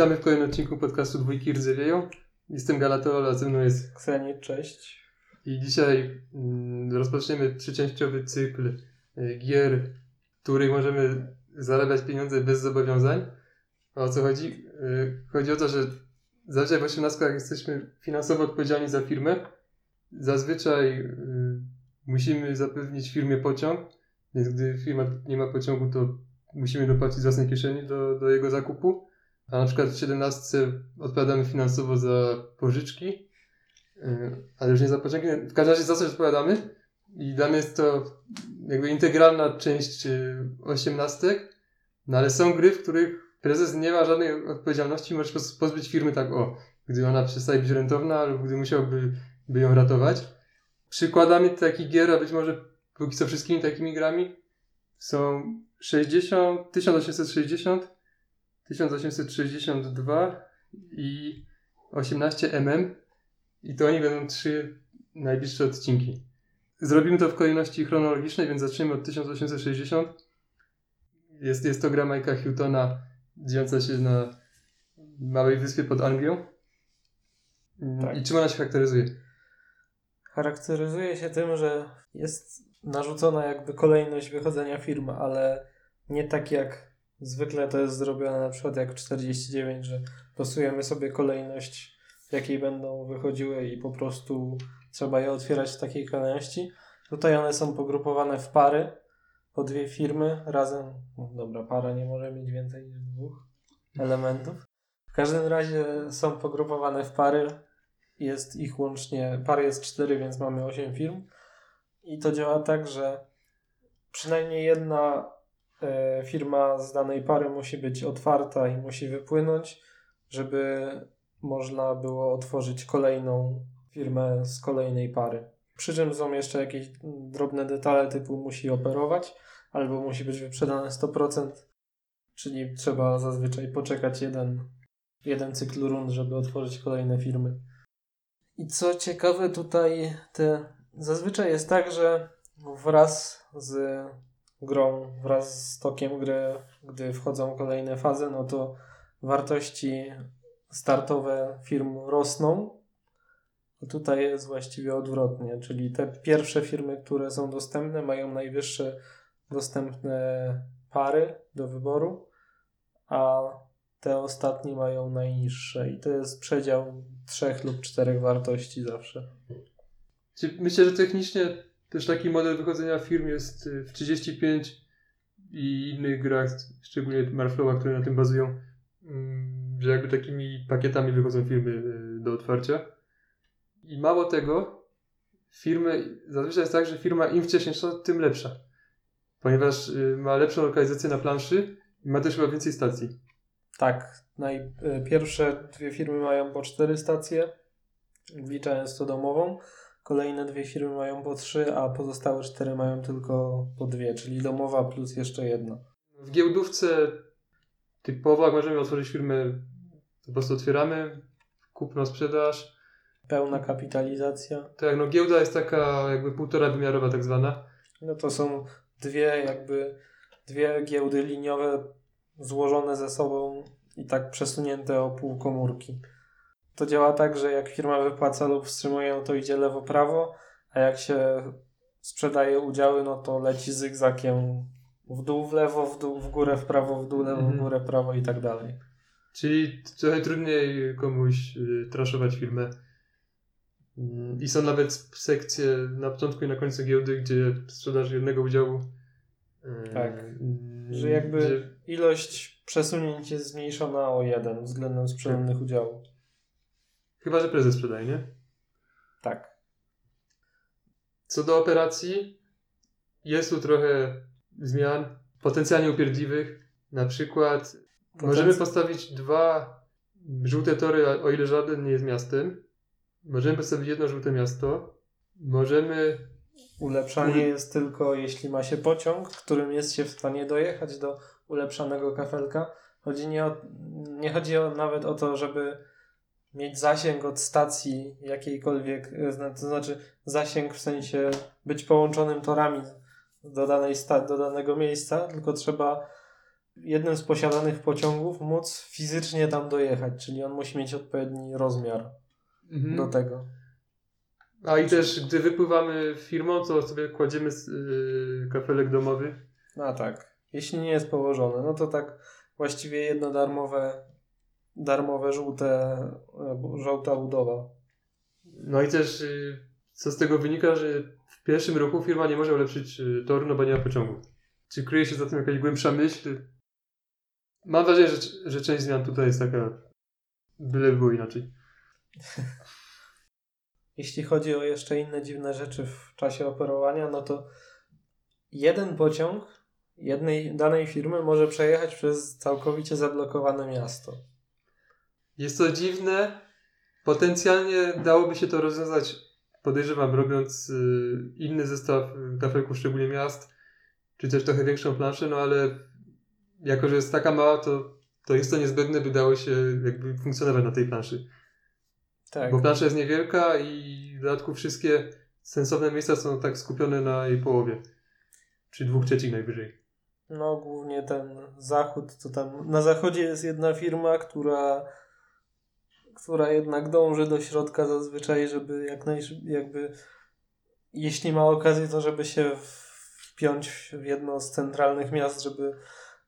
Witamy w kolejnym odcinku podcastu Dwójki Rdzewieją. Jestem Galatol, a ze mną jest Kseni, cześć. I dzisiaj mm, rozpoczniemy trzyczęściowy cykl y, gier, w których możemy zarabiać pieniądze bez zobowiązań. A o co chodzi? Y, chodzi o to, że zazwyczaj w 18 jesteśmy finansowo odpowiedzialni za firmę. Zazwyczaj y, musimy zapewnić firmie pociąg, więc gdy firma nie ma pociągu, to musimy dopłacić z własnej kieszeni do, do jego zakupu. A na przykład w 17 odpowiadamy finansowo za pożyczki, y, ale już nie za pociągi. W każdym razie za coś odpowiadamy i dla mnie jest to jakby integralna część y, osiemnastek, no ale są gry, w których prezes nie ma żadnej odpowiedzialności, poz- pozbyć firmy tak o, gdy ona przestaje być rentowna lub gdy musiałby by ją ratować. Przykładami takich gier, a być może póki co wszystkimi takimi grami są 60, 1860, 1862 i 18 mm i to oni będą trzy najbliższe odcinki. Zrobimy to w kolejności chronologicznej, więc zaczniemy od 1860. Jest, jest to gra Mike'a Hutona dziejąca się na małej wyspie pod Anglią. Tak. I czym ona się charakteryzuje? Charakteryzuje się tym, że jest narzucona jakby kolejność wychodzenia firmy, ale nie tak jak zwykle to jest zrobione na przykład jak w 49, że losujemy sobie kolejność, w jakiej będą wychodziły i po prostu trzeba je otwierać w takiej kolejności. Tutaj one są pogrupowane w pary, po dwie firmy razem. No dobra, para nie może mieć więcej niż dwóch elementów. W każdym razie są pogrupowane w pary. Jest ich łącznie, pary jest cztery, więc mamy osiem firm. I to działa tak, że przynajmniej jedna firma z danej pary musi być otwarta i musi wypłynąć, żeby można było otworzyć kolejną firmę z kolejnej pary. Przy czym są jeszcze jakieś drobne detale typu musi operować albo musi być wyprzedane 100%, czyli trzeba zazwyczaj poczekać jeden, jeden cykl rund, żeby otworzyć kolejne firmy. I co ciekawe tutaj te zazwyczaj jest tak, że wraz z grą, wraz z tokiem gry, gdy wchodzą kolejne fazy, no to wartości startowe firm rosną. A tutaj jest właściwie odwrotnie, czyli te pierwsze firmy, które są dostępne, mają najwyższe dostępne pary do wyboru, a te ostatnie mają najniższe. I to jest przedział trzech lub czterech wartości zawsze. Myślę, że technicznie też taki model wychodzenia firm jest y, w 35 i innych grach, szczególnie Marflowa, które na tym bazują, mm, że jakby takimi pakietami wychodzą firmy y, do otwarcia. I mało tego, firmy, zazwyczaj jest tak, że firma im wcześniejsza, tym lepsza. Ponieważ y, ma lepszą lokalizację na planszy i ma też chyba więcej stacji. Tak, naj, y, pierwsze dwie firmy mają po cztery stacje, wliczając to domową. Kolejne dwie firmy mają po trzy, a pozostałe cztery mają tylko po dwie, czyli domowa plus jeszcze jedna. W giełdówce typowo, jak możemy otworzyć firmę, to po prostu otwieramy, kupno, sprzedaż. Pełna kapitalizacja. Tak, no giełda jest taka jakby półtora wymiarowa tak zwana. No to są dwie jakby dwie giełdy liniowe złożone ze sobą i tak przesunięte o pół komórki. To działa tak, że jak firma wypłaca lub wstrzymuje, to idzie lewo-prawo, a jak się sprzedaje udziały, no to leci zygzakiem w dół, w lewo, w dół, w górę, w prawo, w dół, lewo, w Mhm. górę, prawo i tak dalej. Czyli trochę trudniej komuś y, traszować firmę. Mm, I są nawet sekcje na początku i na końcu giełdy, gdzie sprzedaż jednego udziału. y, Tak. mm, Że jakby gdzie- ilość przesunięć jest zmniejszona o jeden względem sprzedanych udziałów. Chyba, że prezes sprzedaje, nie? Tak. Co do operacji, jest tu trochę zmian potencjalnie upierdliwych. Na przykład możemy postawić dwa żółte tory, o ile żaden nie jest miastem. Możemy postawić jedno żółte miasto. Możemy. Ulepszanie Ule- jest tylko jeśli ma się pociąg, którym jest się w stanie dojechać do ulepszanego kafelka. Chodzi nie, o, nie chodzi o, nawet o to, żeby mieć zasięg od stacji jakiejkolwiek, e, to znaczy zasięg w sensie być połączonym torami do, danej sta- do danego miejsca, tylko trzeba jednym z posiadanych pociągów móc fizycznie tam dojechać, czyli on musi mieć odpowiedni rozmiar Mhm. do tego. A i też, gdy wypływamy firmą, to sobie kładziemy yy, kafelek domowy. A tak. Jeśli nie jest położony, no to tak właściwie jedno darmowe, żółte, żółta budowa. No i też, yy, co z tego wynika, że w pierwszym roku firma nie może ulepszyć yy, toru, no bo nie ma pociągu. Czy kryje się za tym jakaś głębsza myśl? Mam wrażenie, że, że część zmian tutaj jest taka, byle było inaczej. Jeśli chodzi o jeszcze inne dziwne rzeczy w czasie operowania, no to jeden pociąg jednej danej firmy może przejechać przez całkowicie zablokowane miasto. Jest to dziwne. Potencjalnie dałoby się to rozwiązać, podejrzewam, robiąc yy, inny zestaw kafelków, szczególnie miast, czy też trochę większą planszę, no ale jako, że jest taka mała, to, to jest to niezbędne, by dało się jakby funkcjonować na tej planszy. Tak. Bo plansza jest niewielka i w dodatku wszystkie sensowne miejsca są tak skupione na jej połowie. Czy dwóch trzecich najwyżej. No, głównie ten zachód, to tam na zachodzie jest jedna firma, która, która jednak dąży do środka zazwyczaj, żeby jak najszybciej, jakby jeśli ma okazję, to żeby się wpiąć w jedno z centralnych miast, żeby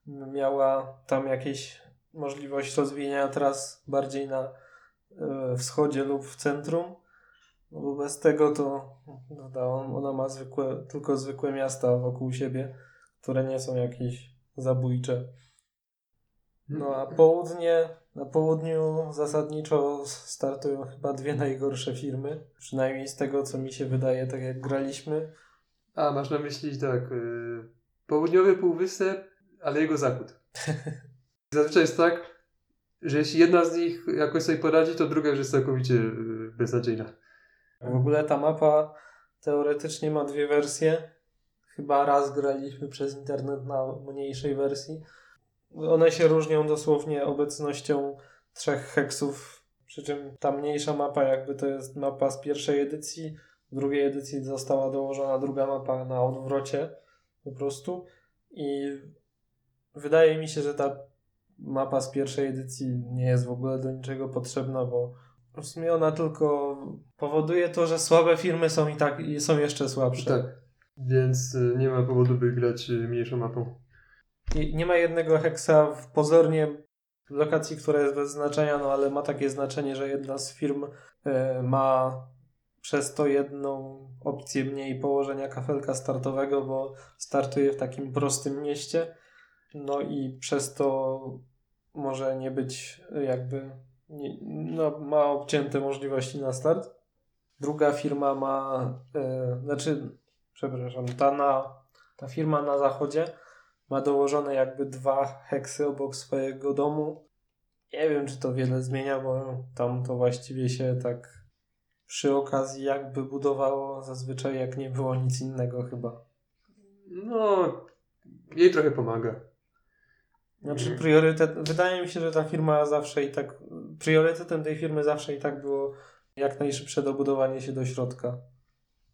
miała tam jakieś możliwość rozwijania tras bardziej na e, wschodzie lub w centrum. No bo bez tego to no, ona ma zwykłe, tylko zwykłe miasta wokół siebie które nie są jakieś zabójcze. No a południe, na południu zasadniczo startują chyba dwie najgorsze firmy. Przynajmniej z tego, co mi się wydaje, tak jak graliśmy. A, masz na myśli tak, yy, południowy półwysep, ale jego zachód. Zazwyczaj jest tak, że jeśli jedna z nich jakoś sobie poradzi, to druga już jest całkowicie yy, beznadziejna. W ogóle ta mapa teoretycznie ma dwie wersje. Chyba raz graliśmy przez internet na mniejszej wersji. One się różnią dosłownie obecnością trzech heksów, przy czym ta mniejsza mapa jakby to jest mapa z pierwszej edycji, w drugiej edycji została dołożona druga mapa na odwrocie po prostu i wydaje mi się, że ta mapa z pierwszej edycji nie jest w ogóle do niczego potrzebna, bo w sumie ona tylko powoduje to, że słabe firmy są i tak i są jeszcze słabsze. Tak. Więc y, nie ma powodu, by grać y, mniejszą mapą. Nie ma jednego heksa w pozornie lokacji, która jest bez znaczenia, no ale ma takie znaczenie, że jedna z firm y, ma przez to jedną opcję mniej położenia kafelka startowego, bo startuje w takim prostym mieście. No i przez to może nie być jakby, nie, no, ma obcięte możliwości na start. Druga firma ma, y, znaczy przepraszam, ta, na, ta firma na zachodzie ma dołożone jakby dwa heksy obok swojego domu. Nie wiem, czy to wiele zmienia, bo tam to właściwie się tak przy okazji jakby budowało zazwyczaj jak nie było nic innego chyba. No, jej trochę pomaga. Znaczy priorytet, wydaje mi się, że ta firma zawsze i tak, priorytetem tej firmy zawsze i tak było jak najszybsze dobudowanie się do środka.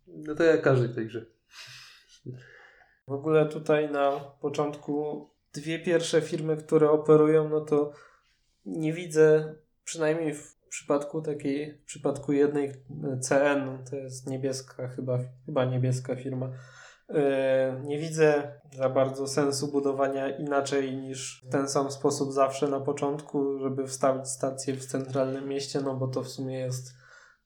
No to jak każdy w tej grze. W ogóle tutaj na początku dwie pierwsze firmy, które operują, no to nie widzę, przynajmniej w przypadku takiej, w przypadku jednej CN, to jest niebieska chyba, chyba niebieska firma, yy, nie widzę za bardzo sensu budowania inaczej niż w ten sam sposób zawsze na początku, żeby wstawić stację w centralnym mieście, no bo to w sumie jest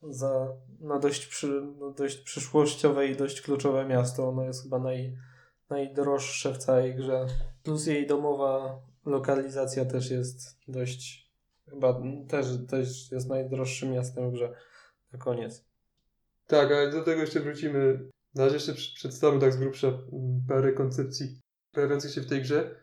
za, na dość, przy, no dość przyszłościowe i dość kluczowe miasto. Ono jest chyba naj, najdroższe w całej grze. Plus jej domowa lokalizacja też jest dość, chyba też, też jest najdroższym miastem w grze. Na koniec. Tak, ale do tego jeszcze wrócimy. Na razie jeszcze przedstawię tak z grubsza mm, parę koncepcji pojawiających się w tej grze.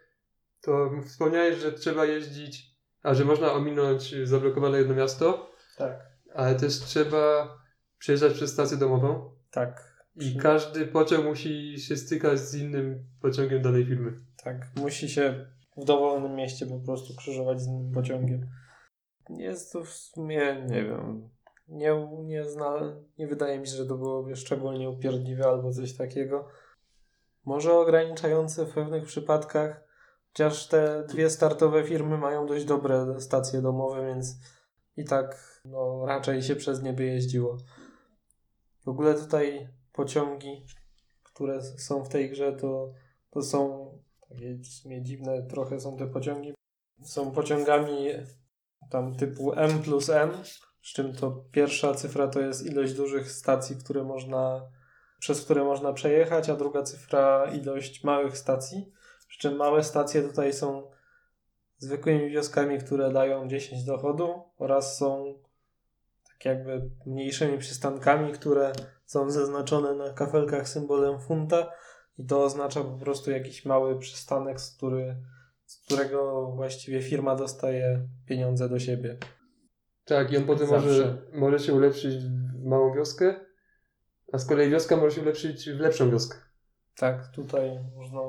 To wspomniałeś, że trzeba jeździć, a że można ominąć zablokowane jedno miasto, Tak. ale też trzeba przejeżdżać przez stację domową Tak. I każdy pociąg musi się stykać z innym pociągiem danej firmy. Tak. Musi się w dowolnym mieście po prostu krzyżować z innym pociągiem. Jest to w sumie, nie wiem, nie, nie, zna, nie wydaje mi się, że to byłoby szczególnie upierdliwe albo coś takiego. Może ograniczające w pewnych przypadkach, Chociaż te dwie startowe firmy mają dość dobre stacje domowe, więc i tak no, raczej się przez nie by jeździło. W ogóle tutaj pociągi, które są w tej grze, to, to są takie w sumie dziwne trochę są te pociągi. Są pociągami tam typu M plus N, z czym to pierwsza cyfra to jest ilość dużych stacji, które można, przez które można przejechać, a druga cyfra ilość małych stacji. Przy czym małe stacje tutaj są zwykłymi wioskami, które dają 10 dochodu oraz są tak jakby mniejszymi przystankami, które są zaznaczone na kafelkach symbolem funta i to oznacza po prostu jakiś mały przystanek, z, który, z którego właściwie firma dostaje pieniądze do siebie. Tak, i on potem Zawsze. może, może się ulepszyć w małą wioskę, a z kolei wioska może się ulepszyć w lepszą wioskę. Tak, tutaj można,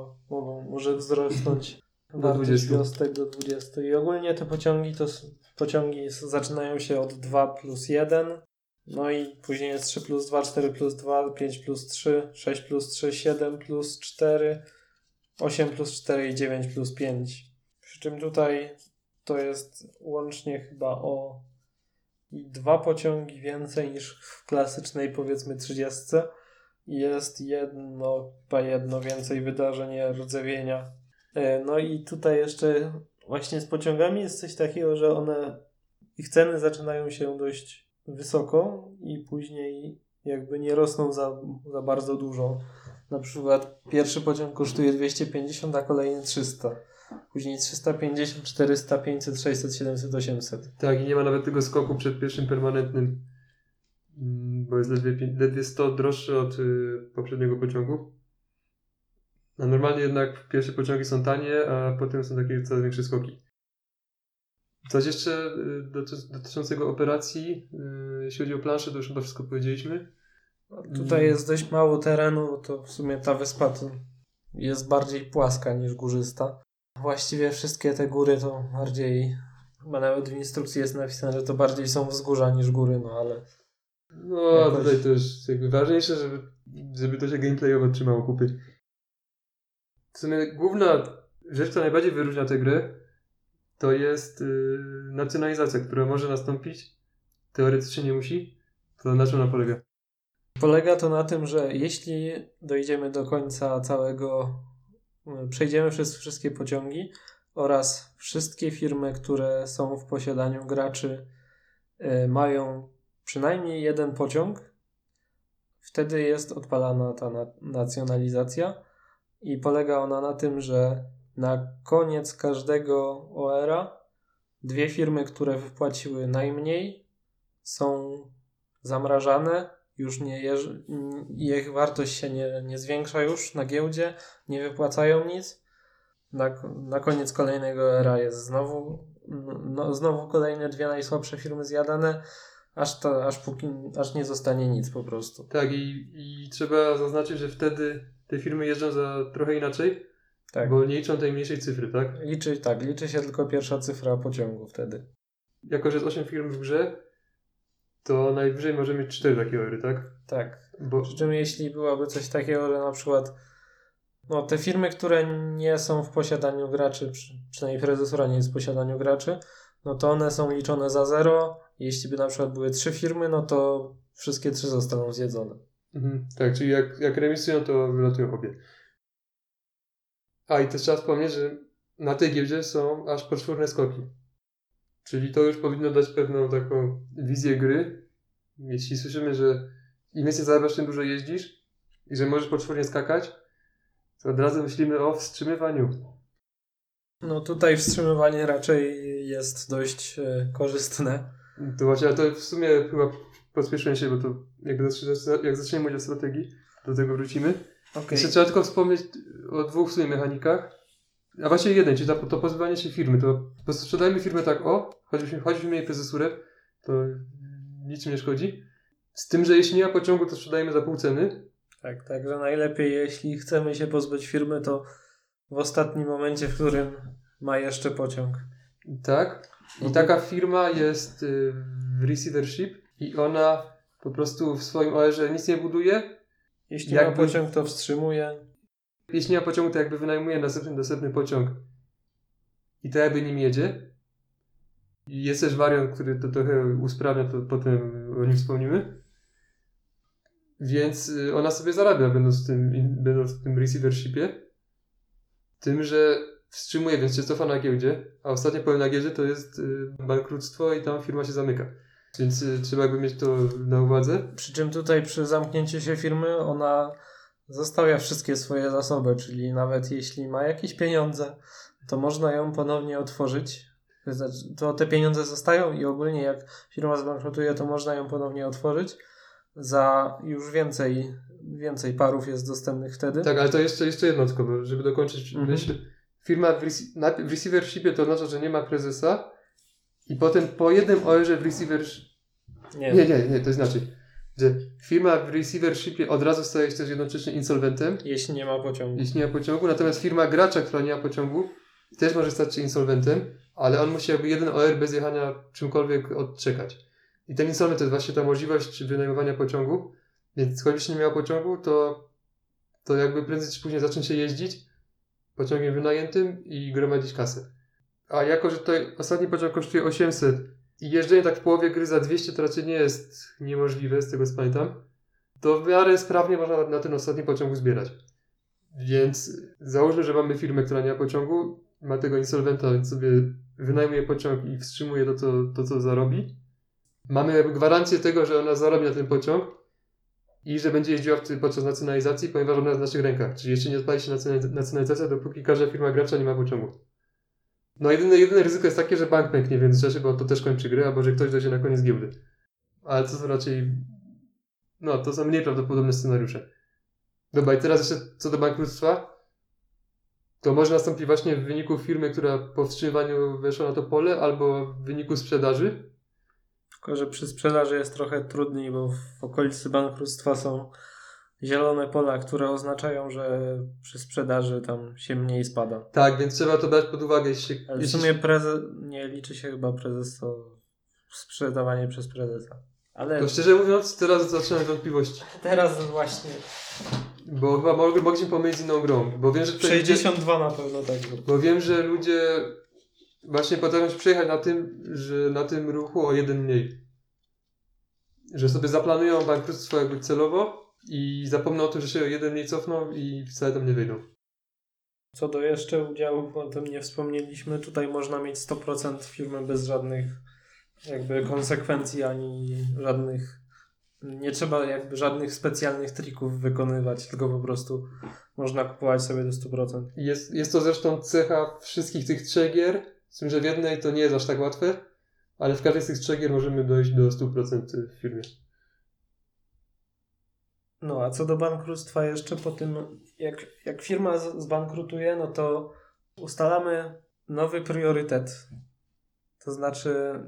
może wzrosnąć wartość 20. wiostek do 20. I ogólnie te pociągi to pociągi zaczynają się od 2 plus 1, no i później jest 3 plus 2, 4 plus 2, 5 plus 3, 6 plus 3, 7 plus 4, 8 plus 4 i 9 plus 5. Przy czym tutaj to jest łącznie chyba o dwa pociągi więcej niż w klasycznej powiedzmy 30 i jest jedno, chyba jedno więcej wydarzeń rdzewienia. E, No i tutaj jeszcze właśnie z pociągami jest coś takiego, że one ich ceny zaczynają się dość wysoko i później jakby nie rosną za, za bardzo dużo. Na przykład pierwszy pociąg kosztuje 250, a kolejny 300. Później 350, 400, 500, 600, 700, 800. Tak, i nie ma nawet tego skoku przed pierwszym permanentnym, mm, bo jest ledwie, ledwie 100 droższy od y, poprzedniego pociągu. A normalnie jednak pierwsze pociągi są tanie, a potem są takie coraz większe skoki. Coś jeszcze y, doty- dotyczącego operacji, y, jeśli chodzi o planszę, to już chyba wszystko powiedzieliśmy. Tutaj jest dość mało terenu, to w sumie ta wyspa jest bardziej płaska niż górzysta. Właściwie wszystkie te góry to bardziej, chyba nawet w instrukcji jest napisane, że to bardziej są wzgórza niż góry, no ale No, Jakoś- tutaj to już jakby ważniejsze, żeby, żeby to się gameplayowo trzymało kupy. W sumie główna rzecz, która najbardziej wyróżnia tę grę, to jest yy, nacjonalizacja, która może nastąpić. Teoretycznie nie musi. To na czym ona polega? Polega to na tym, że jeśli dojdziemy do końca całego, y, przejdziemy przez wszystkie pociągi oraz wszystkie firmy, które są w posiadaniu graczy, y, mają przynajmniej jeden pociąg, wtedy jest odpalana ta na- nacjonalizacja i polega ona na tym, że na koniec każdego OR-a dwie firmy, które wypłaciły najmniej, są zamrażane już nie ich wartość się nie, nie zwiększa już na giełdzie, nie wypłacają nic. Na, na koniec kolejnego era jest znowu, no, znowu kolejne dwie najsłabsze firmy zjadane, aż, aż, póki, aż nie zostanie nic po prostu. Tak, i, i trzeba zaznaczyć, że wtedy te firmy jeżdżą za trochę inaczej, Tak. bo nie liczą tej mniejszej cyfry, tak? Liczy, tak, liczy się tylko pierwsza cyfra pociągu wtedy. Jako, że jest 8 firm w grze, to najwyżej może mieć 4 takie ory, tak? Tak. Bo, Przy czym jeśli byłoby coś takiego, że na przykład no, te firmy, które nie są w posiadaniu graczy, przy, przynajmniej prezesora nie jest w posiadaniu graczy, no to one są liczone za zero. Jeśli by na przykład były trzy firmy, no to wszystkie trzy zostaną zjedzone. Mhm, tak, czyli jak, jak remisują, to wylatują obie. A i też trzeba wspomnieć, że na tej giełdzie są aż poczwórne skoki. Czyli to już powinno dać pewną taką wizję gry. Jeśli słyszymy, że im więcej zarabiasz, tym dużo jeździsz i że możesz poczwórnie skakać, to od razu myślimy o wstrzymywaniu. No tutaj wstrzymywanie raczej jest dość e, korzystne. To właśnie, ale to w sumie chyba pospieszyłem się, bo to jak zaczniemy mówić o strategii, do tego wrócimy. Okay. Jeszcze trzeba tylko wspomnieć o dwóch w sumie mechanikach. A właściwie jeden, czyli to, pozbywanie się firmy. To sprzedajmy firmę tak o, choćbyśmy, choćbyśmy mieli prezesurę, to niczym nie szkodzi. Z tym, że jeśli nie ma pociągu, to sprzedajemy za pół ceny. Tak, także najlepiej, jeśli chcemy się pozbyć firmy, to w ostatnim momencie, w którym ma jeszcze pociąg. Tak. I taka firma jest y, w receivership i ona po prostu w swoim OR-ze nic nie buduje. Jeśli ma Jakby- pociąg, to wstrzymuje. Jeśli nie ma pociągu, to jakby wynajmuje następny, następny pociąg i tak jakby nim jedzie. Jest też wariant, który to trochę usprawnia, to potem o nim wspomnimy. Więc y, ona sobie zarabia, będąc w tym, będąc w tym receivershipie. Tym, że wstrzymuje, więc się cofa na giełdzie, a ostatnie powiem na giełdzie to jest y, bankructwo i tam firma się zamyka. Więc y, trzeba jakby mieć to na uwadze. Przy czym tutaj przy zamknięciu się firmy ona zostawia wszystkie swoje zasoby, czyli nawet jeśli ma jakieś pieniądze, to można ją ponownie otworzyć. To znaczy, to te pieniądze zostają i ogólnie jak firma zbankrutuje, to można ją ponownie otworzyć. Za już więcej, więcej parów jest dostępnych wtedy. Tak, ale to jeszcze, jeszcze jedno tylko, żeby dokończyć Mhm. myśl. Firma w, rec- w receivershipie to oznacza, że nie ma prezesa i potem po jednym OR-ze w receiver... Nie, Nie, nie, nie, to inaczej. Że firma w receivershipie od razu staje się też jednocześnie insolwentem, jeśli nie ma pociągu. jeśli nie ma pociągu, natomiast firma gracza, która nie ma pociągu, też może stać się insolwentem, ale on musi jakby jeden OR bez jechania czymkolwiek odczekać. I ten insolwent to jest właśnie ta możliwość wynajmowania pociągu, więc choć nie miała pociągu, to, to jakby prędzej czy później zacznie się jeździć pociągiem wynajętym i gromadzić kasę. A jako, że tutaj ostatni pociąg kosztuje 800 i jeżdżenie tak w połowie gry za 200 to raczej nie jest niemożliwe, z tego co pamiętam, to w miarę sprawnie można na ten ostatni pociąg zbierać. Więc załóżmy, że mamy firmę, która nie ma pociągu, ma tego insolwenta, więc sobie wynajmuje pociąg i wstrzymuje to, co, to, co zarobi. Mamy gwarancję tego, że ona zarobi na ten pociąg i że będzie jeździła w, podczas nacjonalizacji, ponieważ ona jest w naszych rękach. Czyli jeszcze nie odpali się nacjonaliz- nacjonalizacja, dopóki każda firma gracza nie ma pociągu. No jedyne, jedyne ryzyko jest takie, że bank pęknie w międzyczasie, bo to też kończy grę, albo że ktoś dojdzie na koniec giełdy. Ale to są raczej... No, to są mniej prawdopodobne scenariusze. Dobra, i teraz jeszcze co do bankructwa. To może nastąpić właśnie w wyniku firmy, która po wstrzymywaniu weszła na to pole, albo w wyniku sprzedaży. Tylko, że przy sprzedaży jest trochę trudniej, bo w okolicy bankructwa są zielone pola, które oznaczają, że przy sprzedaży tam się mniej spada. Tak, więc trzeba to brać pod uwagę. Jeśli, Ale w sumie prezes, nie liczy się chyba prezes, to sprzedawanie przez prezesa. Ale To szczerze mówiąc, teraz zaczynam wątpliwości. teraz właśnie Bo chyba mogli- mogliśmy pomylić z inną grą. Bo wiem, że tutaj ludzie, 62 na pewno tak bo wiem, że ludzie właśnie potrafią się przejechać na tym, że na tym ruchu o jeden mniej. Że sobie zaplanują bankructwo jakby celowo i zapomną o tym, że się o jeden mniej cofną i wcale tam nie wyjdą. Co do jeszcze udziałów, o tym nie wspomnieliśmy, tutaj można mieć 100% firmy bez żadnych jakby konsekwencji ani żadnych nie trzeba jakby żadnych specjalnych trików wykonywać, tylko po prostu można kupować sobie do 100%. Jest, jest to zresztą cecha wszystkich tych trzech gier, z tym, że w jednej to nie jest aż tak łatwe, ale w każdej z tych trzech gier możemy dojść do 100% w firmie. No a co do bankructwa jeszcze po tym, jak, jak firma zbankrutuje, no to ustalamy nowy priorytet. To znaczy,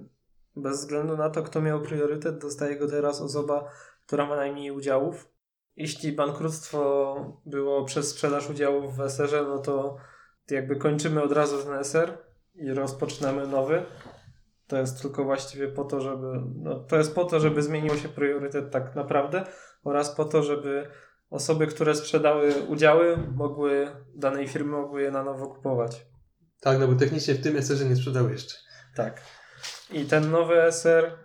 bez względu na to, kto miał priorytet, dostaje go teraz osoba, która ma najmniej udziałów. Jeśli bankructwo było przez sprzedaż udziałów w SR-ze, no to jakby kończymy od razu ten SR i rozpoczynamy nowy. To jest tylko właściwie po to, żeby. No, to jest po to, żeby zmienił się priorytet tak naprawdę oraz po to, żeby osoby, które sprzedały udziały, mogły danej firmy mogły je na nowo kupować. Tak, no bo technicznie w tym SR nie sprzedały jeszcze. Tak. I ten nowy SR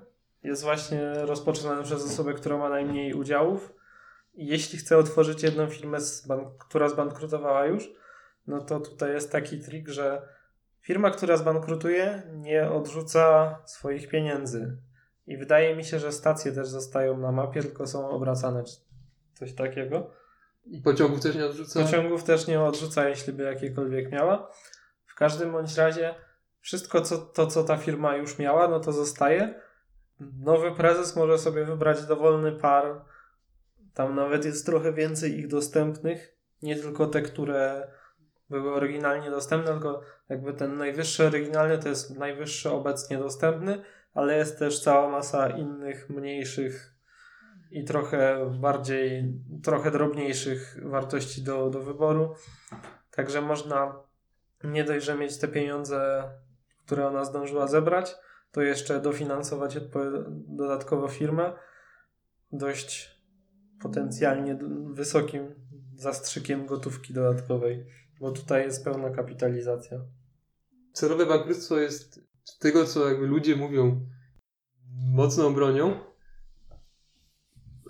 jest właśnie rozpoczynany przez osobę, która ma najmniej udziałów. Jeśli chce otworzyć jedną firmę, która zbankrutowała już, no to tutaj jest taki trik, że firma, która zbankrutuje, nie odrzuca swoich pieniędzy. I wydaje mi się, że stacje też zostają na mapie, tylko są obracane, czy coś takiego. I pociągów też nie odrzuca. Pociągów też nie odrzuca, jeśli by jakiekolwiek miała. W każdym bądź razie wszystko co, to, co ta firma już miała, no to zostaje. Nowy prezes może sobie wybrać dowolny par. Tam nawet jest trochę więcej ich dostępnych. Nie tylko te, które były oryginalnie dostępne, tylko jakby ten najwyższy oryginalny to jest najwyższy obecnie dostępny, ale jest też cała masa innych, mniejszych i trochę bardziej, trochę drobniejszych wartości do, do wyboru. Także można nie dość, że mieć te pieniądze, które ona zdążyła zebrać, to jeszcze dofinansować dodatkowo firmę dość potencjalnie wysokim zastrzykiem gotówki dodatkowej, bo tutaj jest pełna kapitalizacja. celowe bankructwo jest tego, co jakby ludzie mówią, mocną bronią,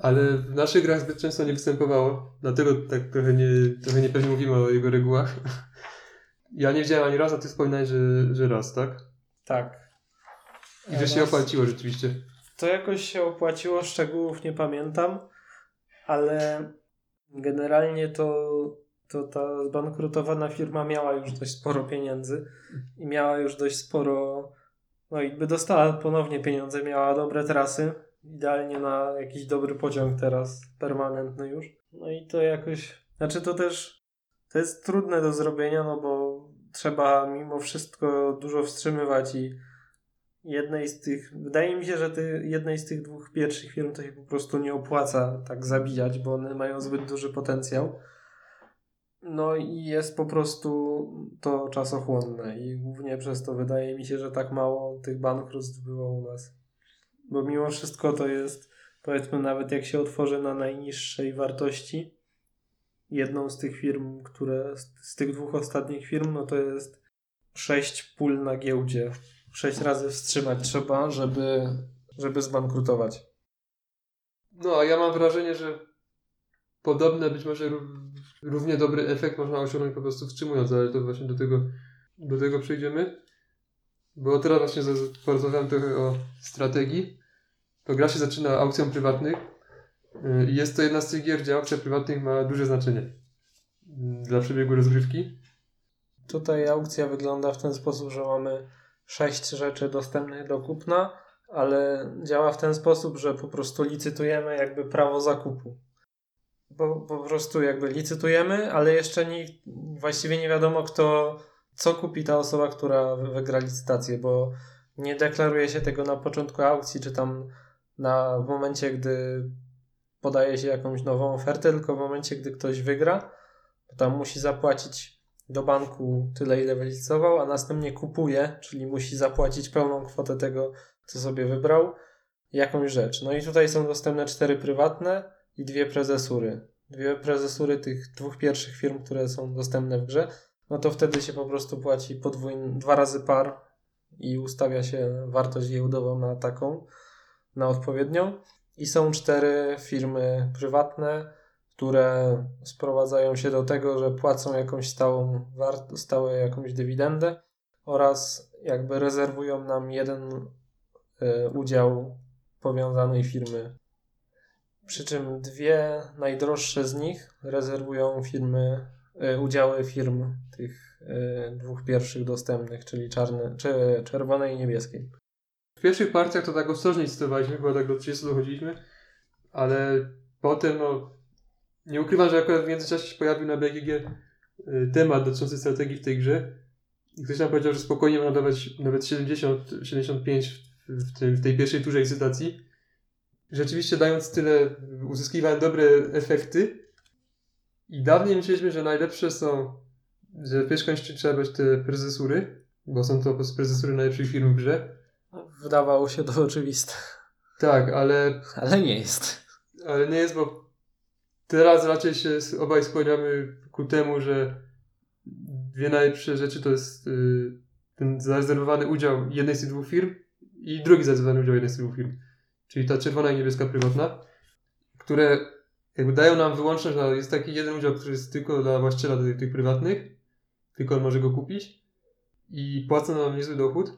ale w naszych grach zbyt często nie występowało, dlatego tak trochę, nie, trochę niepewnie mówimy o jego regułach. Ja nie widziałem ani razu, a ty wspominałeś, że, że raz, tak? Tak. I że się Raz- opłaciło rzeczywiście. To jakoś się opłaciło, szczegółów nie pamiętam, ale generalnie to, to ta zbankrutowana firma miała już dość sporo pieniędzy i miała już dość sporo, no i by dostała ponownie pieniądze, miała dobre trasy, idealnie na jakiś dobry pociąg teraz, permanentny już. No i to jakoś, znaczy to też, to jest trudne do zrobienia, no bo trzeba mimo wszystko dużo wstrzymywać i jednej z tych, wydaje mi się, że ty, jednej z tych dwóch pierwszych firm to się po prostu nie opłaca tak zabijać, bo one mają zbyt duży potencjał. No i jest po prostu to czasochłonne i głównie przez to wydaje mi się, że tak mało tych bankructw było u nas. Bo mimo wszystko to jest, powiedzmy nawet jak się otworzy na najniższej wartości, jedną z tych firm, które, z, tych dwóch ostatnich firm, no to jest sześć pól na giełdzie sześć razy wstrzymać trzeba, żeby, żeby zbankrutować. No, a ja mam wrażenie, że podobny, być może ró- równie dobry efekt można osiągnąć po prostu wstrzymując, ale to właśnie do tego, do tego przejdziemy. Bo teraz właśnie porozmawiałem trochę o strategii. To gra się zaczyna aukcją prywatnych. I Jest to jedna z tych gier, gdzie aukcja prywatnych ma duże znaczenie yy, dla przebiegu rozgrywki. Tutaj aukcja wygląda w ten sposób, że mamy sześć rzeczy dostępnych do kupna, ale działa w ten sposób, że po prostu licytujemy jakby prawo zakupu. Bo po prostu jakby licytujemy, ale jeszcze nie, właściwie nie wiadomo kto, co kupi ta osoba, która wy- wygra licytację, bo nie deklaruje się tego na początku aukcji, czy tam na, w momencie, gdy podaje się jakąś nową ofertę, tylko w momencie, gdy ktoś wygra, to tam musi zapłacić do banku tyle, ile wylicytował, a następnie kupuje, czyli musi zapłacić pełną kwotę tego, co sobie wybrał, jakąś rzecz. No i tutaj są dostępne cztery prywatne i dwie prezesury. Dwie prezesury tych dwóch pierwszych firm, które są dostępne w grze, no to wtedy się po prostu płaci podwójn, dwa razy par i ustawia się wartość giełdową na taką, na odpowiednią. I są cztery firmy prywatne, które sprowadzają się do tego, że płacą jakąś stałą wart- stałe jakąś dywidendę oraz jakby rezerwują nam jeden y, udział powiązanej firmy. Przy czym dwie najdroższe z nich rezerwują firmy, y, udziały firm tych y, dwóch pierwszych dostępnych, czyli czarne, czy czerwonej i niebieskiej. W pierwszych partiach to tak ostrożnie licytowaliśmy, chyba tak do 30 dochodziliśmy, ale potem no nie ukrywam, że akurat w międzyczasie się pojawił na BGG y, temat dotyczący strategii w tej grze i ktoś nam powiedział, że spokojnie można dawać nawet 70, 75 w, w, w tej pierwszej turze licytacji. Rzeczywiście dając tyle uzyskiwałem dobre efekty i dawniej myśleliśmy, że najlepsze są, że w pierwszej trzeba brać te prezesury, bo są to prezesury najlepszych firm w grze. Wydawało się to oczywiste, Tak, ale ale nie jest. Ale nie jest, bo teraz raczej się obaj skłaniamy ku temu, że dwie najlepsze rzeczy to jest y, ten zarezerwowany udział jednej z tych dwóch firm i drugi zarezerwowany udział jednej z tych dwóch firm. Czyli ta czerwona i niebieska prywatna, które jakby dają nam wyłączność, na, jest taki jeden udział, który jest tylko dla właściciela tych, tych prywatnych, tylko on może go kupić i płacą nam niezły dochód.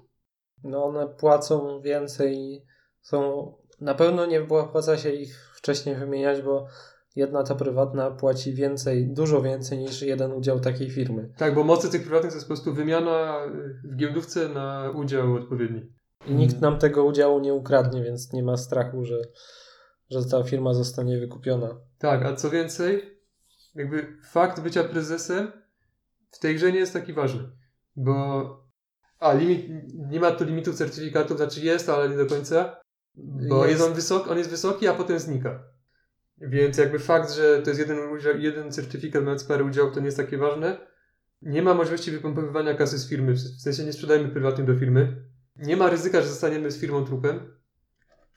No one płacą więcej, są na pewno nie opłaca się ich wcześniej wymieniać, bo jedna ta prywatna płaci więcej, dużo więcej niż jeden udział takiej firmy. Tak, bo mocy tych prywatnych to jest po prostu wymiana w giełdówce na udział odpowiedni. I nikt nam tego udziału nie ukradnie, więc nie ma strachu, że, że ta firma zostanie wykupiona. Tak, a co więcej, jakby fakt bycia prezesem w tej grze nie jest taki ważny, bo a limit, nie ma tu limitu certyfikatów, znaczy jest, ale nie do końca, bo jest, on, wysoki, on jest wysoki, a potem znika. Więc jakby fakt, że to jest jeden, jeden certyfikat mając parę udziałów, to nie jest takie ważne. Nie ma możliwości wypompowywania kasy z firmy, w sensie nie sprzedajemy prywatnie do firmy. Nie ma ryzyka, że zostaniemy z firmą trupem.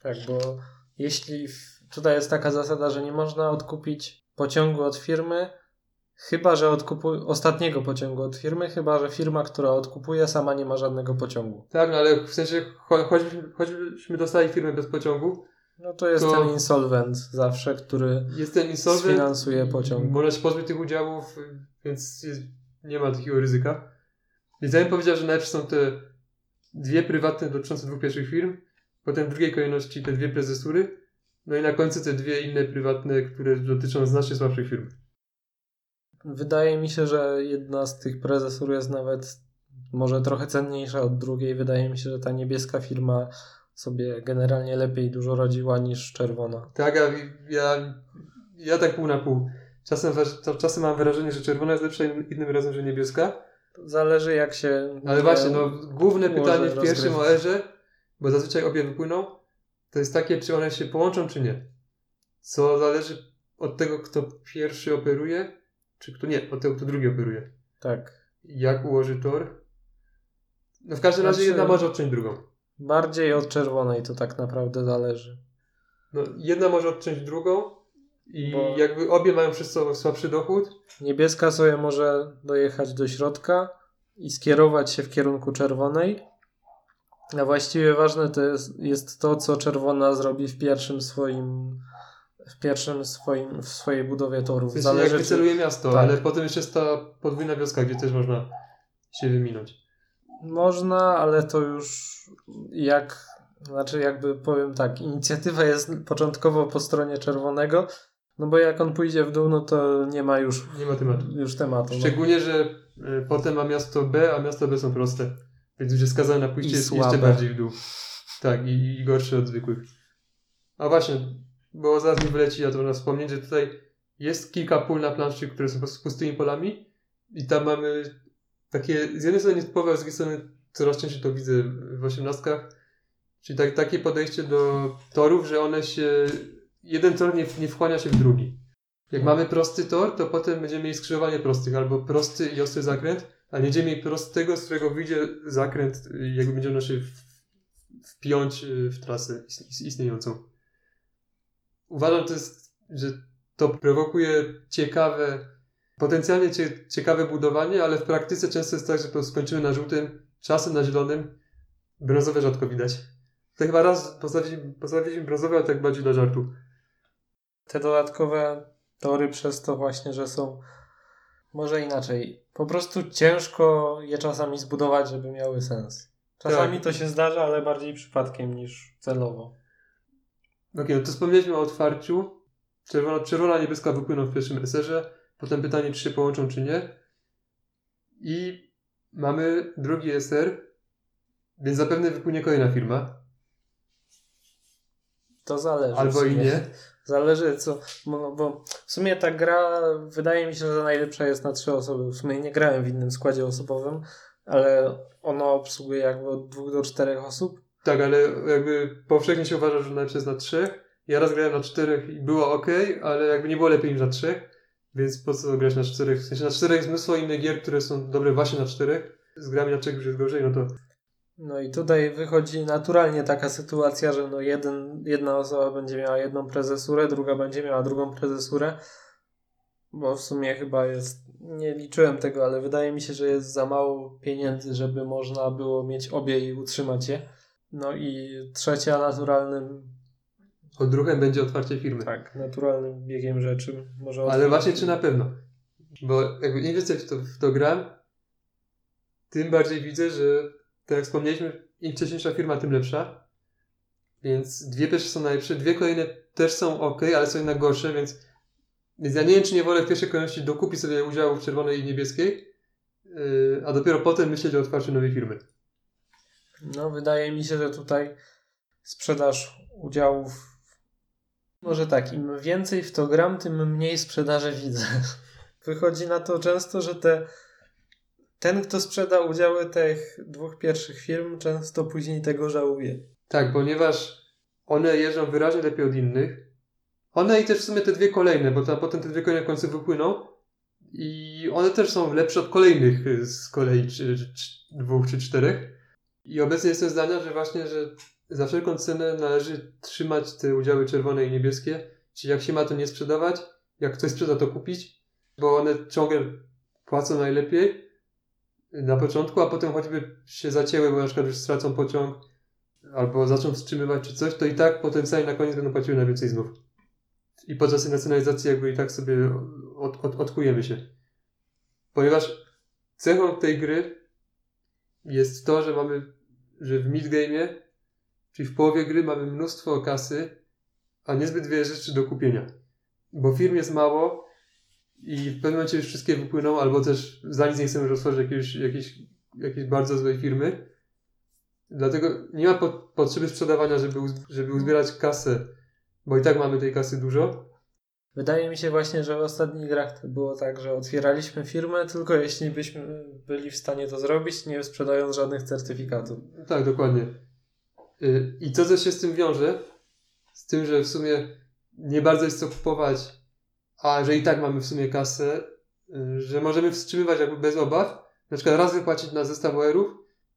Tak, bo jeśli tutaj jest taka zasada, że nie można odkupić pociągu od firmy, Chyba, że odkupuje ostatniego pociągu od firmy, chyba, że firma, która odkupuje, sama nie ma żadnego pociągu. Tak, no ale w sensie, cho- choćbyśmy, choćbyśmy dostali firmę bez pociągu, No to jest To- ten insolvent zawsze, który jest ten insolvent, sfinansuje pociąg. można się pozbyć tych udziałów, więc jest, nie ma takiego ryzyka. Więc ja bym powiedział, że najpierw są te dwie prywatne dotyczące dwóch pierwszych firm, potem w drugiej kolejności te dwie prezesury, no i na końcu te dwie inne prywatne, które dotyczą znacznie słabszych firm. Wydaje mi się, że jedna z tych prezesur jest nawet może trochę cenniejsza od drugiej. Wydaje mi się, że ta niebieska firma sobie generalnie lepiej dużo radziła niż czerwona. Tak, ja, ja, ja tak pół na pół. Czasem, czasem mam wrażenie, że czerwona jest lepsza, innym razem, że niebieska. Zależy jak się... Ale właśnie, no, główne pytanie w pierwszym. OR-ze, bo zazwyczaj obie wypłyną, to jest takie, czy one się połączą, czy nie. Co zależy od tego, kto pierwszy operuje, czy kto nie, od tego, kto drugi operuje. Tak. Jak ułoży tor. No w każdym razie Znaczy- jedna może odciąć drugą. Bardziej od czerwonej to tak naprawdę zależy. No, jedna może odciąć drugą i Bo- jakby obie mają przez to słabszy dochód, Niebieska sobie może dojechać do środka i skierować się w kierunku czerwonej. A właściwie ważne to jest, jest to, co czerwona zrobi w pierwszym swoim w pierwszym swoim, w swojej budowie torów. w sensie jak Zależy, czy, wyceluje miasto, tak. ale potem jeszcze jest ta podwójna wioska, gdzie też można się wyminąć. Można, ale to już jak, znaczy jakby powiem tak, inicjatywa jest początkowo po stronie czerwonego, no bo jak on pójdzie w dół, no to nie ma już, Nie ma tematu. już tematu. No. Szczególnie, że y, potem ma miasto B, a miasto B są proste. Więc już jest skazane na pójście jeszcze bardziej w dół. Tak, i, i gorsze od zwykłych. A właśnie, bo zaraz mi wyleci, ja to można wspomnieć, że tutaj jest kilka pól na planszy, które są po prostu pustymi polami i tam mamy takie, z jednej strony nietypowe, a z drugiej strony coraz częściej to widzę w osiemnastkach, czyli tak, takie podejście do torów, że one się, jeden tor nie, nie wchłania się w drugi. Jak mamy prosty tor, to potem będziemy mieli skrzyżowanie prostych, albo prosty i ostry zakręt, a nie będziemy mieli prostego, z którego wyjdzie zakręt, jakby będzie ono się wpiąć y, w trasę is- istniejącą. Uważam, to jest, że to prowokuje ciekawe, potencjalnie cie, ciekawe budowanie, ale w praktyce często jest tak, że po prostu skończymy na żółtym, czasem na zielonym, brązowe rzadko widać. To chyba raz postawiliśmy, postawiliśmy brązowe, ale tak bardziej dla żartu. Te dodatkowe tory przez to właśnie, że są może inaczej. Po prostu ciężko je czasami zbudować, żeby miały sens. Czasami Tak. to się zdarza, ale bardziej przypadkiem niż celowo. Okej, no to wspomnieliśmy o otwarciu. Czerwona, czerwona niebieska wypłyną w pierwszym eserze. Potem pytanie, czy się połączą, czy nie. I mamy drugi eser, więc zapewne wypłynie kolejna firma. To zależy. Albo i nie. Zależy co, bo, bo w sumie ta gra wydaje mi się, że najlepsza jest na trzy osoby. W sumie nie grałem w innym składzie osobowym, ale ona obsługuje jakby od dwóch do czterech osób. Tak, ale jakby powszechnie się uważa, że najlepsze jest na trzech. Ja raz grałem na czterech i było ok, ale jakby nie było lepiej niż na trzech. Więc po co grać na czterech? W sensie na czterech jest mnóstwo innych gier, które są dobre właśnie na czterech. Z grami na trzech już jest gorzej, no to No i tutaj wychodzi naturalnie taka sytuacja, że no jeden, jedna osoba będzie miała jedną prezesurę, druga będzie miała drugą prezesurę, bo w sumie chyba jest, nie liczyłem tego, ale wydaje mi się, że jest za mało pieniędzy, żeby można było mieć obie i utrzymać je. No i trzecia naturalnym, odruchem będzie otwarcie firmy. tak, naturalnym biegiem rzeczy może Ale właśnie czy na pewno? Bo jakby im więcej w to, w to gram, tym bardziej widzę, że tak jak wspomnieliśmy, im wcześniejsza firma, tym lepsza. Więc dwie pierwsze są najlepsze, dwie kolejne też są ok, ale są jednak gorsze, więc, więc ja nie wiem, czy nie wolę w pierwszej kolejności dokupić sobie udziału w czerwonej i niebieskiej, yy, a dopiero potem myśleć o otwarciu nowej firmy. No, wydaje mi się, że tutaj sprzedaż udziałów. Może tak, im więcej w to gram, tym mniej sprzedaży widzę. Wychodzi na to często, że te, ten, kto sprzeda udziały tych dwóch pierwszych firm, często później tego żałuje. Tak, ponieważ one jeżdżą wyraźnie lepiej od innych. One i też w sumie te dwie kolejne, bo tam potem te dwie kolejne w końcu wypłyną. I one też są lepsze od kolejnych z kolei czy, czy, dwóch czy czterech. I obecnie jestem zdania, że właśnie, że za wszelką cenę należy trzymać te udziały czerwone i niebieskie. Czyli jak się ma to nie sprzedawać, jak ktoś sprzeda to kupić. bo one ciągle płacą najlepiej na początku, a potem choćby się zacięły, bo na przykład już stracą pociąg albo zaczną wstrzymywać czy coś, to i tak potencjalnie na koniec będą płaciły najwięcej znów. I podczas nacjonalizacji jakby i tak sobie od, od, odkujemy się. Ponieważ cechą tej gry jest to, że mamy, że w midgame'ie, czyli w połowie gry mamy mnóstwo kasy, a niezbyt wiele rzeczy do kupienia. Bo firm jest mało i w pewnym momencie już wszystkie wypłyną, albo też za nic nie chcemy już otworzyć jakiejś, jakiejś, jakiejś bardzo złej firmy. Dlatego nie ma po, potrzeby sprzedawania, żeby, uz, żeby uzbierać kasę, bo i tak mamy tej kasy dużo. Wydaje mi się właśnie, że w ostatnich grach to było tak, że otwieraliśmy firmę tylko jeśli byśmy byli w stanie to zrobić, nie sprzedając żadnych certyfikatów. Tak, dokładnie. Y, I co się z tym wiąże? Z tym, że w sumie nie bardzo jest co kupować, a że i tak mamy w sumie kasę, y, że możemy wstrzymywać jakby bez obaw. Na przykład raz wypłacić na zestaw OR-ów,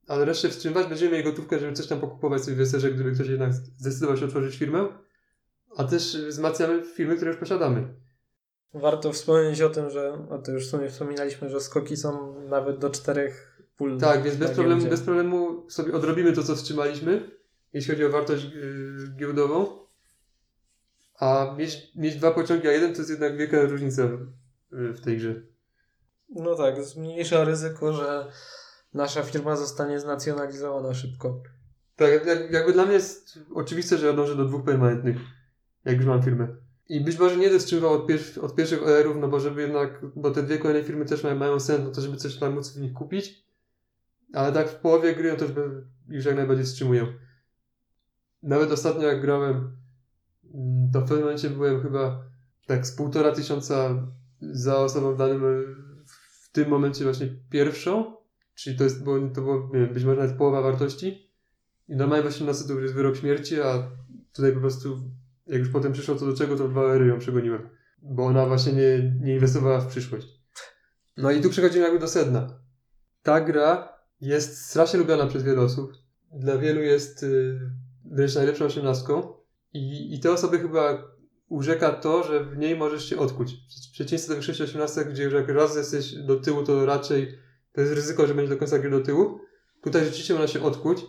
ale resztę wstrzymywać. Będziemy mieli gotówkę, żeby coś tam pokupować sobie w weserze, gdyby ktoś jednak zdecydował się otworzyć firmę. A też wzmacniamy firmy, które już posiadamy. Warto wspomnieć o tym, że, o to już w sumie wspominaliśmy, że skoki są nawet do czterech pól. Tak, więc bez problemu, giełdzie. bez problemu sobie odrobimy to, co wstrzymaliśmy, jeśli chodzi o wartość yy, giełdową. A mieć, mieć dwa pociągi, a jeden to jest jednak wielka różnica w, tej grze. No tak, zmniejsza ryzyko, że nasza firma zostanie znacjonalizowana szybko. Tak, jak, jakby dla mnie jest oczywiste, że ja dążę do dwóch permanentnych, jak już mam firmę. I być może nie będę wstrzymywał od, pier- od pierwszych OR-ów, no bo żeby jednak, bo te dwie kolejne firmy też mają, mają sens, no to żeby coś tam móc w nich kupić. Ale tak w połowie gry, no to już, już jak najbardziej wstrzymuję. Nawet ostatnio jak grałem, to w pewnym momencie byłem chyba tak z półtora tysiąca za osobą w danym, e, w tym momencie właśnie pierwszą, czyli to jest, było, to było wiem, być może nawet połowa wartości. I normalnie w 18 to już jest wyrok śmierci, a tutaj po prostu, jak już potem przyszło co do czego, to w dwa ery ją przegoniłem. Bo ona właśnie nie, nie inwestowała w przyszłość. No i tu przechodzimy jakby do sedna. Ta gra jest strasznie lubiana przez wiele osób. Dla wielu jest y, wręcz najlepszą osiemnastką. I, I te osoby chyba urzeka to, że w niej możesz się odkuć. W przeciwieństwie do większości osiemnastek, gdzie już jak raz jesteś do tyłu, to raczej to jest ryzyko, że będzie do końca gry do tyłu. Tutaj rzeczywiście można się odkuć.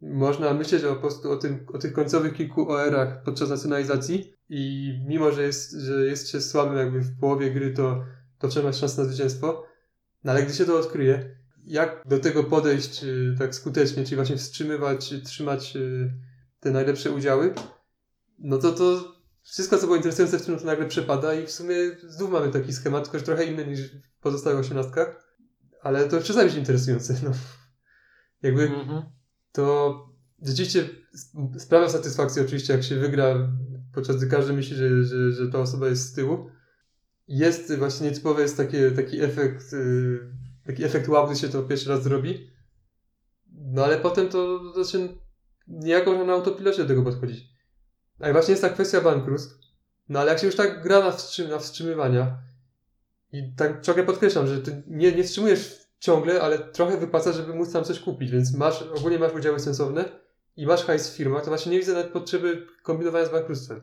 Można myśleć o, po prostu o, tym, o tych końcowych kilku OR-ach podczas nacjonalizacji i mimo, że jest, że jest się słabym jakby w połowie gry, to, to trzeba mieć szansę na zwycięstwo. No ale gdy się to odkryje, jak do tego podejść y, tak skutecznie, czyli właśnie wstrzymywać, trzymać y, te najlepsze udziały, no to to wszystko, co było interesujące w tym, to nagle przepada i w sumie znów mamy taki schemat, tylko trochę inny niż w pozostałych osiemnastkach, ale to przestaje być interesujące, no. Jakby Mhm. to rzeczywiście sp- sprawia satysfakcję oczywiście, jak się wygra, podczas gdy każdy myśli, że, że, że ta osoba jest z tyłu. Jest właśnie nietypowy jest taki, taki efekt, yy, taki efekt wow, gdy się to pierwszy raz zrobi. No ale potem to, to się niejako na autopilocie do tego podchodzić. A i właśnie jest ta kwestia bankructw. No ale jak się już tak gra na, wstrzym, na wstrzymywania i tak ciągle podkreślam, że ty nie, nie wstrzymujesz ciągle, ale trochę wypłaca, żeby móc tam coś kupić, więc masz, ogólnie masz udziały sensowne i masz hajs w firmach, to właśnie nie widzę nawet potrzeby kombinowania z bankructwem.